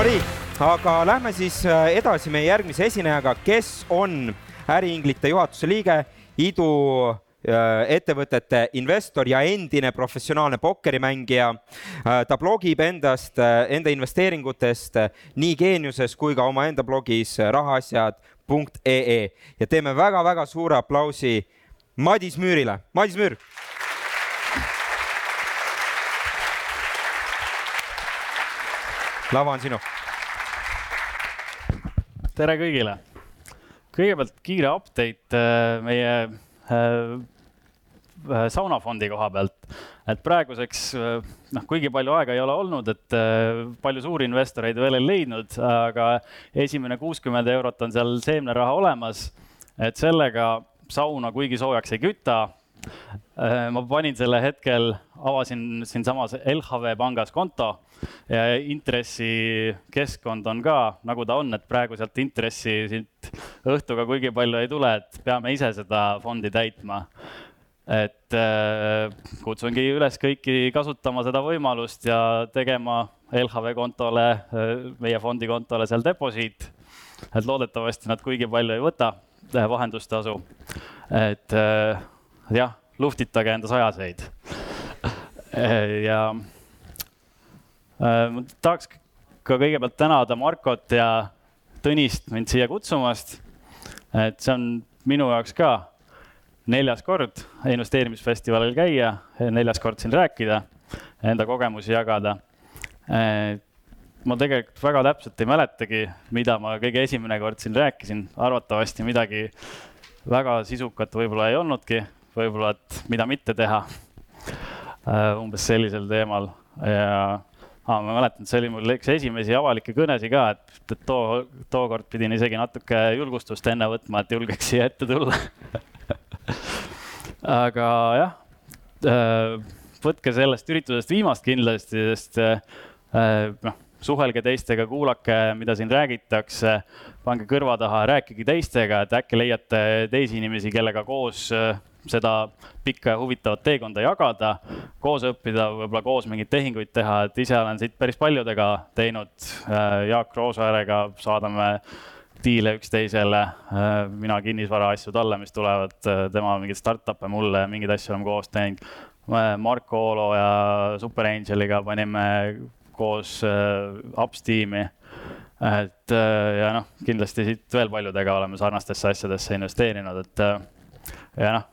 Nonii, aga lähme siis äh, edasi meie järgmise esinejaga, kes on äriinglite juhatuse liige, idu äh, ettevõtete investor ja endine professionaalne pokkerimängija. Äh, ta blogib endast, enda investeeringutest nii Geeniuses kui ka omaenda blogis rahaasjad.ee ja teeme väga-väga suure aplausi Madis Müürile. Madis Müür lava on sinu. tere kõigile. kõigepealt kiire update äh, meie äh, äh, saunafondi koha pealt, et praeguseks noh, kuigi palju aega ei ole olnud, et palju suurinvestoreid veel ei leidnud, aga esimene kuuskümmend eurot on seal seemneraha olemas. et sellega sauna kuigi soojaks ei küta ma panin selle hetkel, avasin siinsamas LHV pangas konto intressikeskkond on ka nagu ta on, et praegu sealt intressi siit õhtuga kuigi palju ei tule, et peame ise seda fondi täitma. et äh, kutsungi üles kõiki kasutama seda võimalust ja tegema LHV kontole, äh, meie fondi kontole seal deposiit. et loodetavasti nad kuigi palju ei võta vahendustasu. et jah, luhtitage enda sajaseid. ja äh, tahaks ka kõigepealt tänada Markot ja Tõnist mind siia kutsumast. et see on minu jaoks ka neljas kord investeerimisfestivalil käia, neljas kord siin rääkida, enda kogemusi jagada. ma tegelikult väga täpselt ei mäletagi, mida ma kõige esimene kord siin rääkisin, arvatavasti midagi väga sisukat võib-olla ei olnudki võib-olla, et mida mitte teha. Äh, umbes sellisel teemal ja ah, ma mäletan, see oli mul üks esimesi avalikke kõnesid ka, et, too, tookord pidin isegi natuke julgustust enne võtma, et julgeks siia ette tulla. Aga jah, äh, võtke sellest üritusest viimast kindlasti, sest äh, noh, suhelge teistega, kuulake, mida siin räägitakse, pange kõrva taha, rääkige teistega, et äkki leiate teisi inimesi, kellega koos seda pikka ja huvitavat teekonda jagada, koos õppida, võib-olla koos mingeid tehinguid teha, et ise olen siit päris paljudega teinud. Äh, Jaak Roosaarega saadame diile üksteisele, äh, mina kinnisvara asju talle, mis tulevad, äh, tema mingeid startup'e mulle, mingeid asju oleme koos teinud. Marko Oolo ja Super Angeliga panime koos Ups tiimi et ja noh, kindlasti siit veel paljudega oleme sarnastesse asjadesse investeerinud, et ja noh,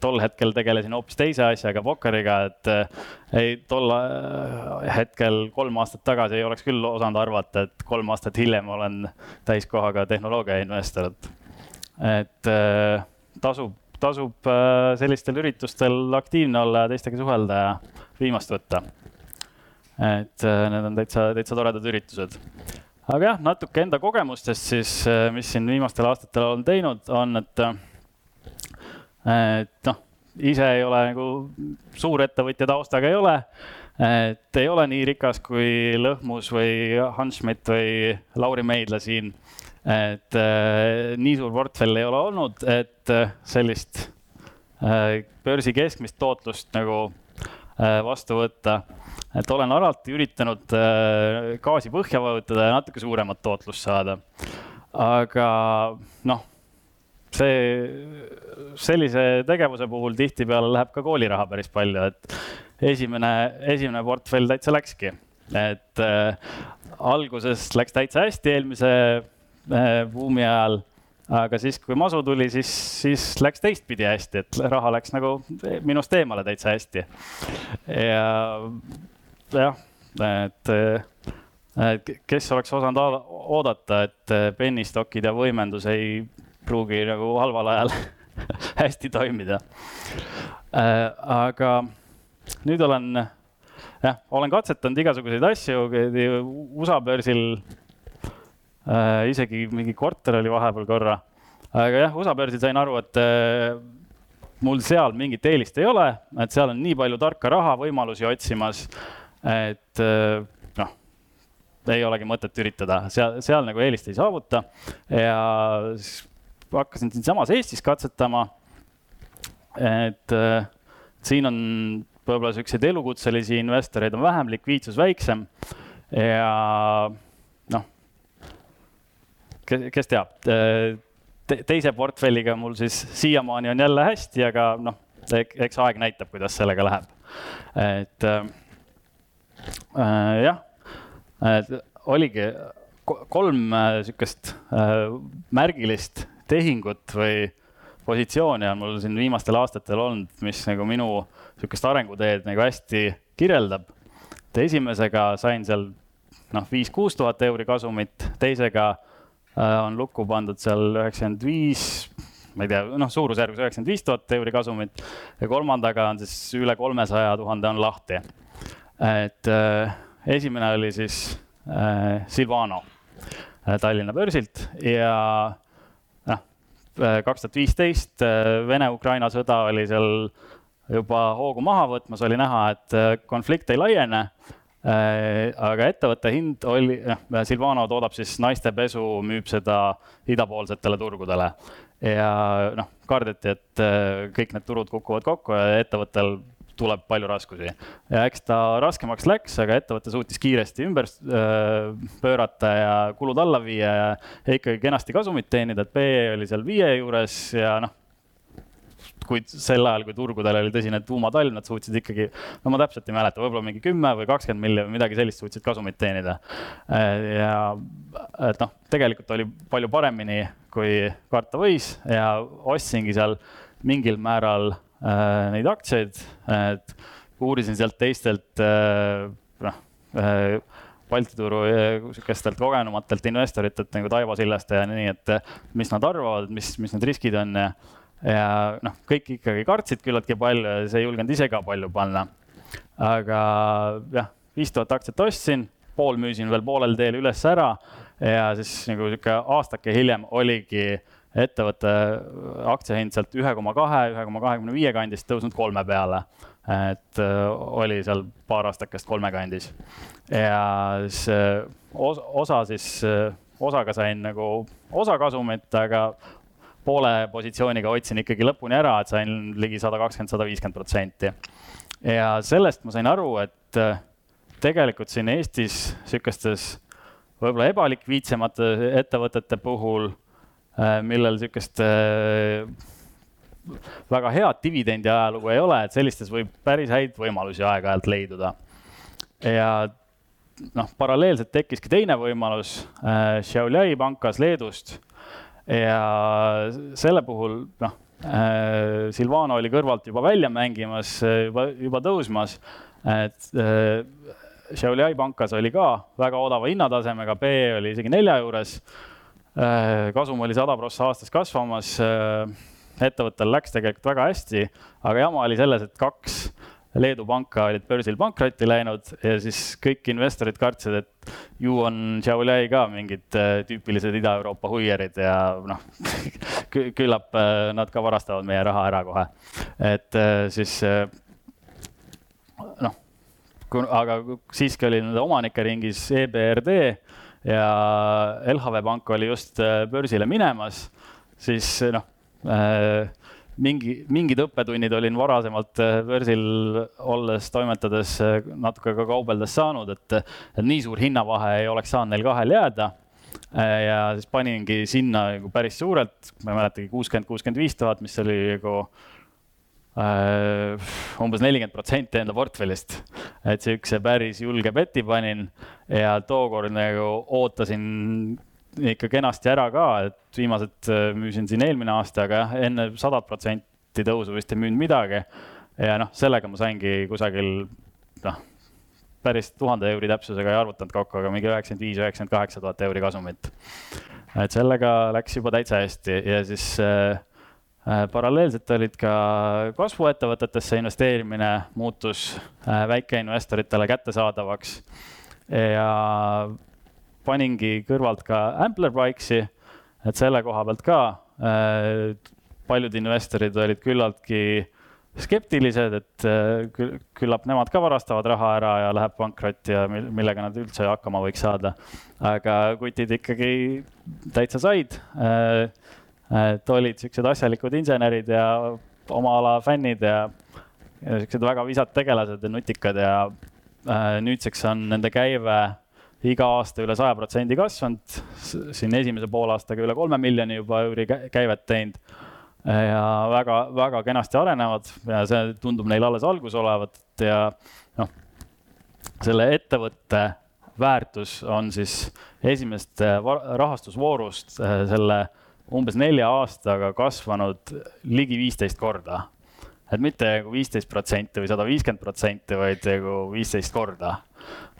tol hetkel tegelesin hoopis teise asjaga, pokkeriga, et äh, ei, tol äh, hetkel kolm aastat tagasi ei oleks küll osanud arvata, et kolm aastat hiljem olen täiskohaga tehnoloogiainvestor, et, et äh, tasub, tasub sellistel üritustel aktiivne olla ja teistega suhelda ja viimast võtta. et need on täitsa, täitsa toredad üritused aga jah, natuke enda kogemustest siis, mis siin viimastel aastatel olen teinud, on, et et noh, ise ei ole nagu suurettevõtja taustaga ei ole. et ei ole nii rikas kui Lõhmus või Hans Schmidt või Lauri Meidla siin. et äh, nii suur portfell ei ole olnud, et äh, sellist äh, börsi keskmist tootlust nagu vastu võtta. et olen alati üritanud gaasi põhja vajutada ja natuke suuremat tootlust saada. aga noh see, sellise tegevuse puhul tihtipeale läheb ka kooliraha päris palju, et esimene, esimene portfell täitsa läkski. et äh, alguses läks täitsa hästi eelmise äh, buumi ajal, aga siis, kui masu tuli, siis, siis läks teistpidi hästi, et raha läks nagu minust eemale täitsa hästi. ja jah, et äh, kes oleks osanud oodata, et pennistokid ja võimendus ei pruugi nagu halval ajal hästi toimida äh,. aga nüüd olen, jah, olen katsetanud igasuguseid asju, USA börsil äh, isegi mingi korter oli vahepeal korra. aga jah, USA börsil sain aru, et äh, mul seal mingit eelist ei ole, et seal on nii palju tarka raha, võimalusi otsimas, et äh, noh, ei olegi mõtet üritada, seal, seal nagu eelist ei saavuta ja siis hakkasin siinsamas Eestis katsetama. et äh, siin on võib-olla siukseid elukutselisi investoreid on vähem, likviidsus väiksem. ja noh, kes, teab te, teise portfelliga mul siis siiamaani on jälle hästi, aga noh, eks aeg näitab, kuidas sellega läheb. et äh, jah, et oligi kolm niisugust äh, märgilist tehingut või positsiooni on mul siin viimastel aastatel olnud, mis nagu minu niisugust arenguteed nagu hästi kirjeldab. et esimesega sain seal noh, viis-kuus tuhat euri kasumit, teisega äh, on lukku pandud seal üheksakümmend viis, ma ei tea, noh, suurusjärgus üheksakümmend viis tuhat euri kasumit ja kolmandaga on siis üle kolmesaja tuhande on lahti. et äh, esimene oli siis äh, Silvano Tallinna börsilt ja kaks tuhat viisteist äh, Vene-Ukraina sõda oli seal juba hoogu maha võtmas, oli näha, et konflikt ei laiene Äh, aga ettevõtte hind oli, noh, Silvano toodab siis naiste pesu, müüb seda idapoolsetele turgudele. ja noh, kardeti, et äh, kõik need turud kukuvad kokku ja ettevõttel tuleb palju raskusi. ja eks ta raskemaks läks, aga ettevõte suutis kiiresti ümber äh, pöörata ja kulud alla viia ja, ikkagi kenasti kasumit teenida, et PE oli seal viie juures ja noh, kuid sel ajal, kui turgudel oli tõsine tuumatalv, nad suutsid ikkagi, no ma täpselt ei mäleta, võib-olla mingi kümme või kakskümmend miljonit või midagi sellist suutsid kasumit teenida. ja et noh, tegelikult oli palju paremini, kui karta võis ja ostsingi seal mingil määral äh, neid aktsiaid, et uurisin sealt teistelt äh, noh äh, Balti turu niisugustelt kogenumatelt investoritelt nagu Taivo Sillaste ja nii, et mis nad arvavad, mis, mis need riskid on ja ja noh, kõik ikkagi kartsid küllaltki palju ja sa ei julgenud ise ka palju panna. aga jah, viis tuhat aktsiat ostsin, pool müüsin veel poolel teel üles ära ja siis nagu sihuke aastake hiljem oligi ettevõtte aktsiahind sealt ühe koma kahe, ühe koma kahekümne viie kandist tõusnud kolme peale. et äh, oli seal paar aastakest kolme kandis ja siis äh, osa siis, äh, osaga sain nagu osa kasumit, aga poole positsiooniga hoidsin ikkagi lõpuni ära, et sain ligi sada kakskümmend, sada viiskümmend protsenti. ja sellest ma sain aru, et äh, tegelikult siin Eestis niisugustes võib-olla ebalikviidsemate ettevõtete puhul, äh, millel niisugust äh, väga head dividendi ajalugu ei ole, et sellistes võib päris häid võimalusi aeg-ajalt leiduda. ja noh, paralleelselt tekkiski teine võimalus Šiauliai pankas Leedust ja selle puhul noh äh,, Silvano oli kõrvalt juba välja mängimas, juba, juba tõusmas, et äh, Šiauliai pankas oli ka väga odava hinnatasemega, PE oli isegi nelja juures äh,. Kasum oli sada prossa aastas kasvamas äh,. ettevõttel läks tegelikult väga hästi, aga jama oli selles, et kaks Leedu panka olid börsil pankrotti läinud ja siis kõik investorid kartsid, et ju on Xiaoliai ka mingid äh, tüüpilised Ida-Euroopa huierid ja noh küllap äh, nad ka varastavad meie raha ära kohe. et äh, siis noh, aga siiski oli nende omanike ringis EBRD ja LHV Pank oli just börsile minemas, siis noh mingi, mingid õppetunnid olin varasemalt äh, börsil olles, toimetades äh, natuke ka kaubeldes saanud, et, et nii suur hinnavahe ei oleks saanud neil kahel jääda. Äh, ja siis paningi sinna nagu päris suurelt, ma ei mäletagi, kuuskümmend, kuuskümmend viis tuhat, mis oli nagu äh, umbes nelikümmend protsenti enda portfellist. et siukse päris julge beti panin ja tookord nagu ootasin ikka kenasti ära ka, et viimased äh, müüsin siin eelmine aasta, aga jah, enne sadat protsenti tõusu vist ei müünud midagi. ja noh, sellega ma saingi kusagil noh, päris tuhande euri täpsusega ei arvutanud kokku, aga mingi üheksakümmend viis, üheksakümmend kaheksa tuhat euri kasumit. et sellega läks juba täitsa hästi ja siis äh, äh paralleelselt olid ka kasvuettevõtetesse investeerimine muutus äh, väikeinvestoritele kättesaadavaks ja paningi kõrvalt ka Amplify'ksi, et selle koha pealt ka äh, paljud investorid olid küllaltki skeptilised, et äh, küllap nemad ka varastavad raha ära ja läheb pankrotti ja millega nad üldse hakkama võiks saada. aga kutid ikkagi täitsa said. Äh, et olid siuksed asjalikud insenerid ja oma ala fännid ja, ja siuksed väga visad tegelased ja nutikad ja nüüdseks on nende käive iga aasta üle saja protsendi kasvanud, siin esimese poolaastaga üle kolme miljoni juba euri käivet teinud. Ja väga-väga kenasti arenevad ja see tundub neil alles algus olevat ja noh, selle ettevõtte väärtus on siis esimest rahastusvoorust selle umbes nelja aastaga kasvanud ligi viisteist korda. et mitte nagu viisteist protsenti või sada viiskümmend protsenti, vaid nagu viisteist korda.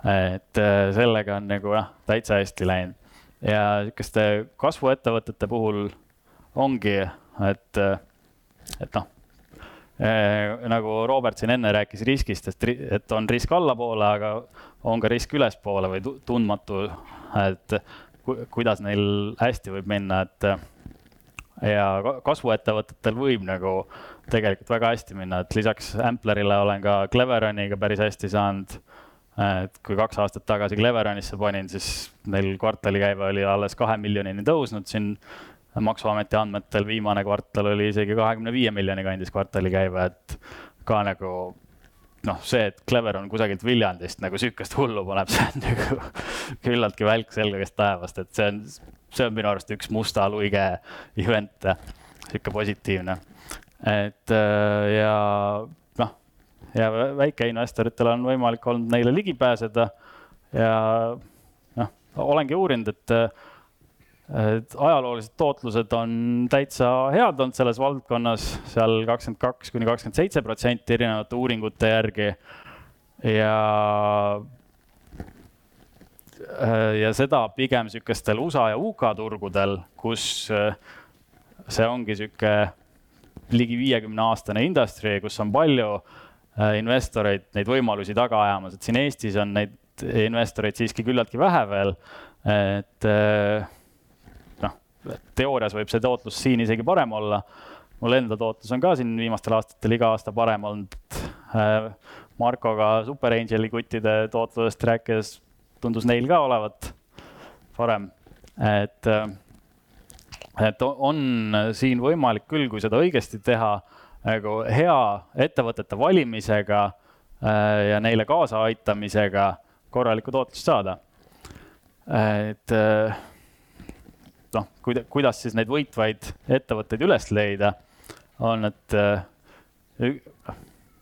et äh, sellega on nagu jah, täitsa hästi läinud ja sihukeste kasvuettevõtete puhul ongi, et, äh, et noh äh, nagu Robert siin enne rääkis riskist, et, et on risk allapoole, aga on ka risk ülespoole või tundmatu, et kuidas neil hästi võib minna, et ja kasvuettevõtetel võib nagu tegelikult väga hästi minna, et lisaks Amplerile olen ka Cleveroniga päris hästi saanud. et kui kaks aastat tagasi Cleveronisse panin, siis neil kvartalikäive oli alles kahe miljonini tõusnud siin maksuameti andmetel viimane kvartal oli isegi kahekümne viie miljoni kandis kvartalikäive, et ka nagu noh, see, et Clever on kusagilt Viljandist nagu sihukest hullu paneb, see on nagu küllaltki välk selgest taevast, et see on, see on minu arust üks musta luige event, sihuke positiivne. et äh, ja noh, ja väikeinvestoritel on võimalik olnud neile ligi pääseda ja noh, olengi uurinud, et et ajaloolised tootlused on täitsa head olnud selles valdkonnas, seal kakskümmend kaks kuni kakskümmend seitse protsenti erinevate uuringute järgi. ja, ja seda pigem sihukestel USA ja UK turgudel, kus see ongi sihuke ligi viiekümne aastane industry, kus on palju investoreid neid võimalusi taga ajamas, et siin Eestis on neid investoreid siiski küllaltki vähe veel, et teoorias võib see tootlus siin isegi parem olla. mul enda tootlus on ka siin viimastel aastatel iga aasta parem olnud. Äh, Markoga Super Angeli kuttide tootlusest rääkides tundus neil ka olevat parem, et, äh, et on siin võimalik küll, kui seda õigesti teha, nagu hea ettevõtete valimisega äh, ja neile kaasaaitamisega korralikku tootlust saada. et noh, kuida-, kuidas siis neid võitvaid ettevõtteid üles leida, on, et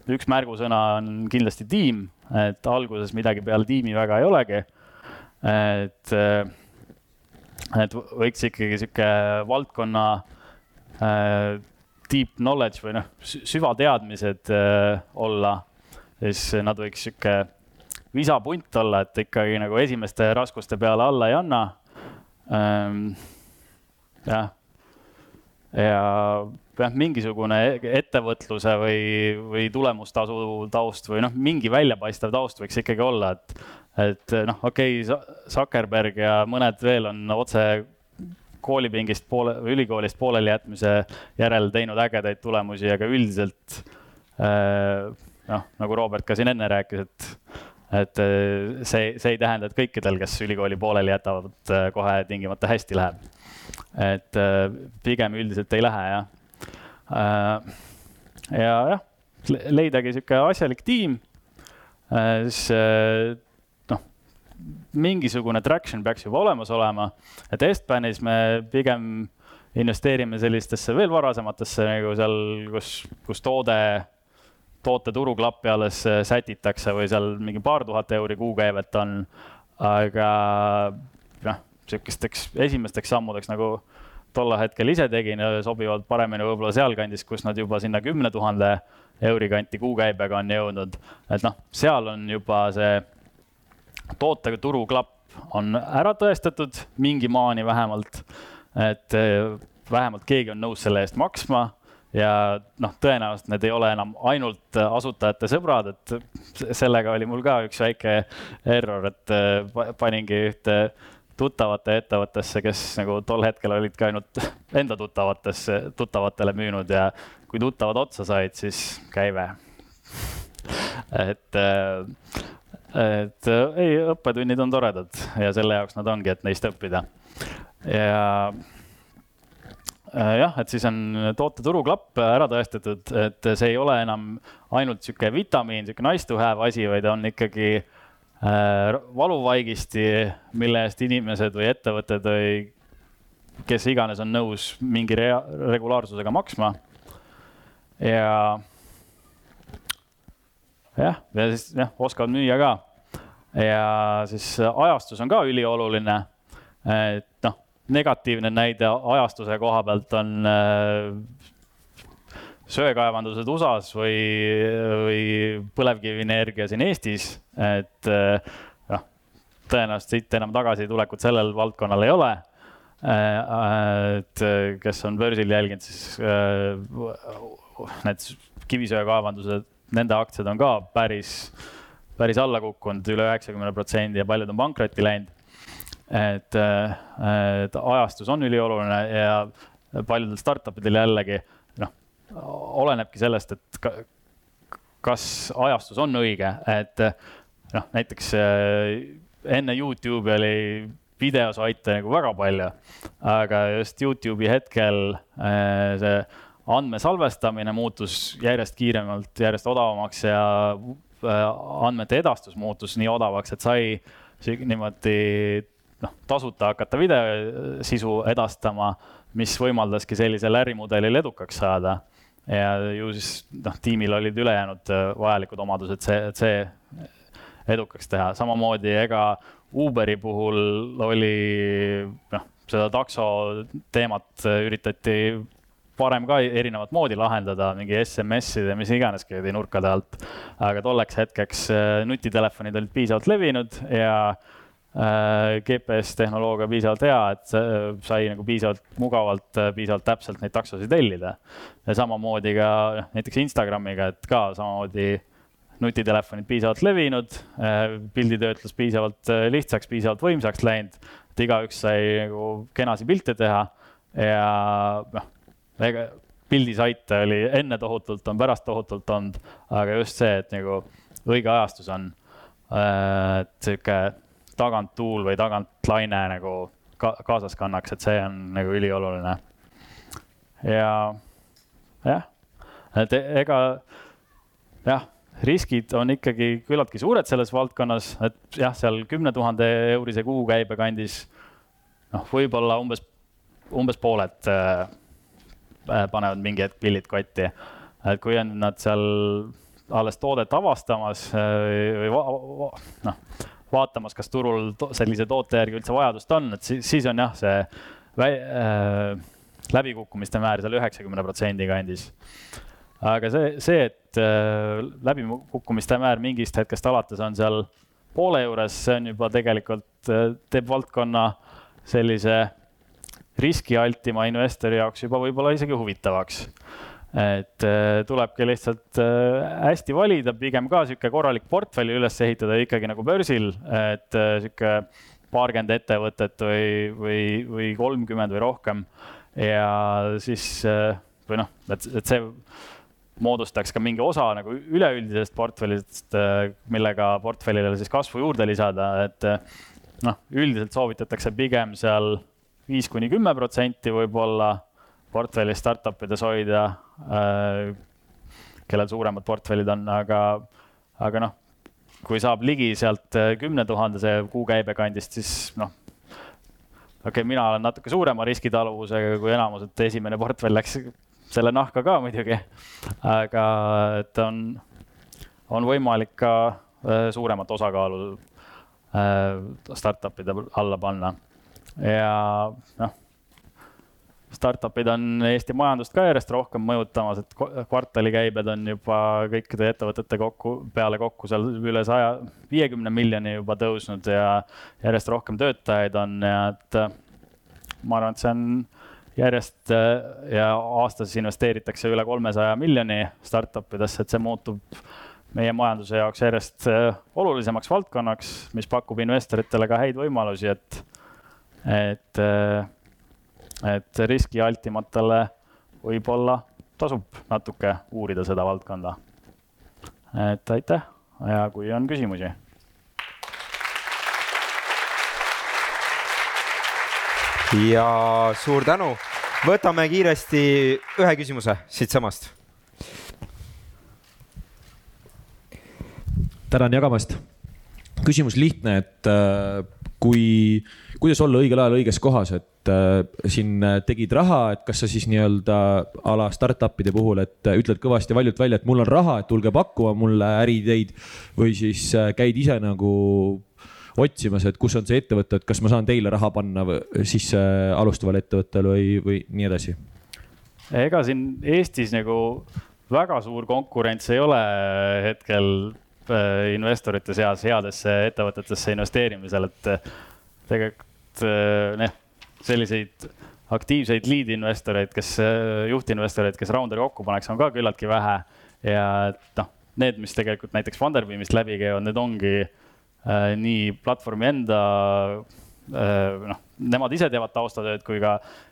üks märgusõna on kindlasti tiim, et alguses midagi peale tiimi väga ei olegi. et, äh, et võiks ikkagi sihuke valdkonna äh, deep knowledge või noh, süvateadmised olla, siis nad võiks sihuke visapunt olla, et ikkagi nagu esimeste raskuste peale alla ei anna ähm, jah, ja jah, mingisugune ettevõtluse või, või tulemustasu taust või noh, mingi väljapaistev taust võiks ikkagi olla, et, et noh, okei okay,, Zuckerberg ja mõned veel on otse koolipingist poole, ülikoolist pooleli jätmise järel teinud ägedaid tulemusi, aga üldiselt äh, noh, nagu Robert ka siin enne rääkis, et et see, see ei tähenda, et kõikidel, kes ülikooli pooleli jätavad, kohe tingimata hästi läheb et äh, pigem üldiselt ei lähe jah. Äh, ja jah, leidagi sihuke asjalik tiim, äh, siis noh, mingisugune traction peaks juba olemas olema, et Estbanis me pigem investeerime sellistesse veel varasematesse nagu seal, kus, kus toode, toote turuklappi alles sätitakse või seal mingi paar tuhat euri kuukäivet on. aga noh, sihukesteks esimesteks sammudeks nagu tollel hetkel ise tegin, sobivad paremini võib-olla sealkandis, kus nad juba sinna kümne tuhande euri kanti kuukäibega on jõudnud. et noh, seal on juba see tootega turuklapp on ära tõestatud mingi maani vähemalt. et eh, vähemalt keegi on nõus selle eest maksma ja noh, tõenäoliselt need ei ole enam ainult asutajate sõbrad, et sellega oli mul ka üks väike error, et eh, paningi ühte tuttavate ettevõttesse, kes nagu tol hetkel olidki ainult enda tuttavatesse, tuttavatele müünud ja kui tuttavad otsa said, siis käive. et, et ei, õppetunnid on toredad ja selle jaoks nad ongi, et neist õppida. ja jah, et siis on toote turuklapp ära tõestatud, et see ei ole enam ainult sihuke vitamiin, sihuke nice to have asi, vaid on ikkagi valuvaigisti, mille eest inimesed või ettevõtted või kes iganes on nõus mingi rea-, regulaarsusega maksma. ja jah, ja siis jah, oskavad müüa ka. ja siis ajastus on ka ülioluline. et noh, negatiivne näide ajastuse koha pealt on äh, söekaevandused USA-s või, või põlevkivienergia siin Eestis, et noh, tõenäoliselt siit enam tagasitulekut sellel valdkonnal ei ole Äh, et äh, kes on börsil jälginud, siis need kivisöekaevandused, nende aktsiad on ka päris, päris alla kukkunud üle üheksakümne protsendi ja paljud on pankrotti läinud. et, et ajastus on ülioluline ja paljudel startup idel jällegi olenebki sellest, et ka, kas ajastus on õige, et noh, näiteks enne Youtube'i oli videosaite nagu väga palju, aga just Youtube'i hetkel äh, see andmesalvestamine muutus järjest kiiremalt, järjest odavamaks ja äh, andmete edastus muutus nii odavaks, et sai niimoodi noh, tasuta hakata videosisu edastama, mis võimaldaski sellisel ärimudelil edukaks saada. Ja ju siis noh, tiimil olid ülejäänud äh, vajalikud omadused, see, et see edukaks teha, samamoodi ega Uberi puhul oli noh, seda takso teemat üritati varem ka erinevat moodi lahendada, mingi SMS-ide, mis iganes käidi nurkade alt. aga tolleks hetkeks äh, nutitelefonid olid piisavalt levinud ja äh, GPS-tehnoloogia piisavalt hea, et sai nagu piisavalt mugavalt, äh, piisavalt täpselt neid taksosid tellida. ja samamoodi ka noh, näiteks Instagramiga, et ka samamoodi nutitelefonid piisavalt levinud, äh, pilditöötlus piisavalt äh, lihtsaks, piisavalt võimsaks läinud, et igaüks sai nagu kenasi pilte teha ja noh, ega pildisaite oli enne tohutult, on pärast tohutult olnud, aga just see, et nagu õige ajastus on, äh, et sihuke taganttuul või tagantlaine nagu ka kaasas kannaks, et see on nagu ülioluline. ja jah, et ega jah riskid on ikkagi küllaltki suured selles valdkonnas, et jah, seal kümne tuhande eurise kuukäibe kandis noh, võib-olla umbes, umbes pooled äh, panevad mingi hetk pillid kotti. et kui on nad seal alles toodet avastamas äh, või va noh, vaatamas, kas turul to sellise toote järgi üldse vajadust on, et siis, siis on jah, see äh, läbikukkumiste määr seal üheksakümne protsendi kandis aga see, see, et äh, läbikukkumiste määr mingist hetkest alates on seal poole juures, see on juba tegelikult äh,, teeb valdkonna sellise riskialtima investori jaoks juba võib-olla isegi huvitavaks. Et äh, tulebki lihtsalt äh, hästi valida, pigem ka niisugune korralik portfelli üles ehitada ikkagi nagu börsil, et äh, paarkümmend ettevõtet või, või, või kolmkümmend või rohkem. Ja siis või noh, et, et see moodustaks ka mingi osa nagu üleüldisest portfellist, millega portfellile siis kasvu juurde lisada, et noh, üldiselt soovitatakse pigem seal viis kuni kümme protsenti võib-olla portfelli startup ides hoida äh,, kellel suuremad portfellid on, aga, aga noh, kui saab ligi sealt äh, kümne tuhandese kuukäibe kandist, siis noh, okei okay,, mina olen natuke suurema riskitaluvusega kui enamus, et esimene portfell läks selle nahka ka muidugi, aga et on, on võimalik ka äh, suuremat osakaalu startup'ide alla panna. ja noh, startup'id on Eesti majandust ka järjest rohkem mõjutamas, et kvartalikäibed on juba kõikide ettevõtete kokku, peale kokku seal üle saja viiekümne miljoni juba tõusnud ja järjest rohkem töötajaid on ja et ma arvan, et see on järjest äh, ja aastas investeeritakse üle kolmesaja miljoni startup idesse, et see muutub meie majanduse jaoks järjest äh, olulisemaks valdkonnaks, mis pakub investoritele ka häid võimalusi, et, et, äh, et riskialtimatele võib-olla tasub natuke uurida seda valdkonda. et aitäh ja kui on küsimusi ja suur tänu. võtame kiiresti ühe küsimuse siitsamast. tänan jagamast. küsimus lihtne, et äh, kui, kuidas olla õigel ajal õiges kohas, et äh, siin tegid raha, et kas sa siis nii-öelda a la startup'ide puhul, et ütled kõvasti valjult välja, et mul on raha, et tulge pakkuma mulle äriideid või siis käid ise nagu otsimas, et kus on see ettevõte, et kas ma saan teile raha panna või siis alustavale ettevõttele või, või nii edasi? ega siin Eestis nagu väga suur konkurents ei ole hetkel äh, investorite seas headesse ettevõtetesse investeerimisel, et äh, tegelikult noh, selliseid aktiivseid lead investoreid, kes, juhtinvestoreid, kes round'i kokku paneks, on ka küllaltki vähe. ja et noh, need, mis tegelikult näiteks Funderbeamist läbi käivad, need ongi äh, nii platvormi enda äh,, noh, nemad ise teevad taustatööd kui ka Äh,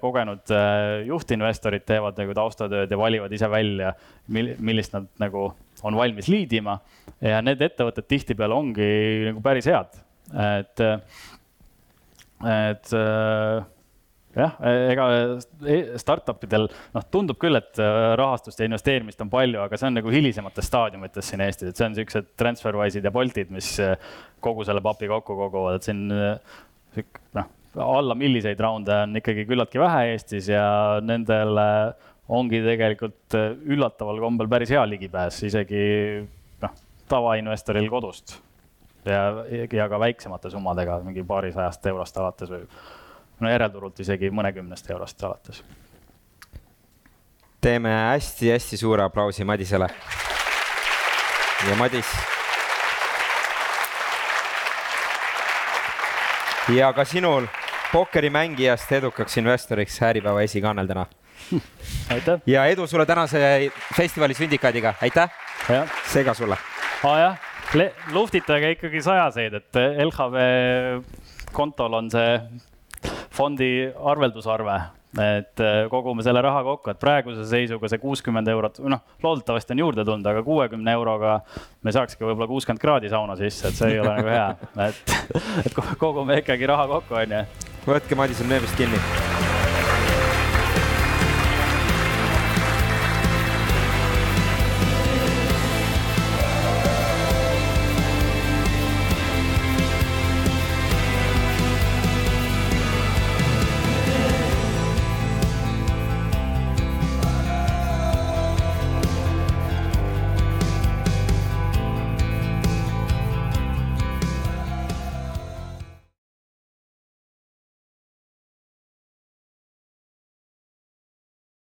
kogenud äh, juhtinvestorid teevad nagu taustatööd ja valivad ise välja, millist nad nagu on valmis liidima. ja need ettevõtted tihtipeale ongi nagu päris head, et, et äh, jah, ega e-, startup idel noh, tundub küll, et rahastust ja investeerimist on palju, aga see on nagu hilisemates staadiumites siin Eestis, et see on siuksed Transferwise'id ja Boltid, mis kogu selle papi kokku koguvad, et siin noh alla milliseid raunde on ikkagi küllaltki vähe Eestis ja nendele ongi tegelikult üllataval kombel päris hea ligipääs, isegi noh, tavainvestoril kodust. ja, ja ka väiksemate summadega, mingi paarisajast eurost alates või no järelturult isegi mõnekümnest eurost alates. teeme hästi-hästi suure aplausi Madisele. ja Madis ja ka sinul pokkerimängijast edukaks investoriks Äripäeva esikaanel täna. aitäh! ja edu sulle tänase festivali sündikaadiga, aitäh! seega sulle! aa jah, luhtitage ikkagi sajaseid, et LHV kontol on see fondi arveldusarve et äh, kogume selle raha kokku, et praeguse seisuga see kuuskümmend eurot, noh, loodetavasti on juurde tulnud, aga kuuekümne euroga me saakski võib-olla kuuskümmend kraadi sauna sisse, et see ei ole nagu hea, et, et kogume ikkagi raha kokku, onju. Võtke Madisel nööbist kinni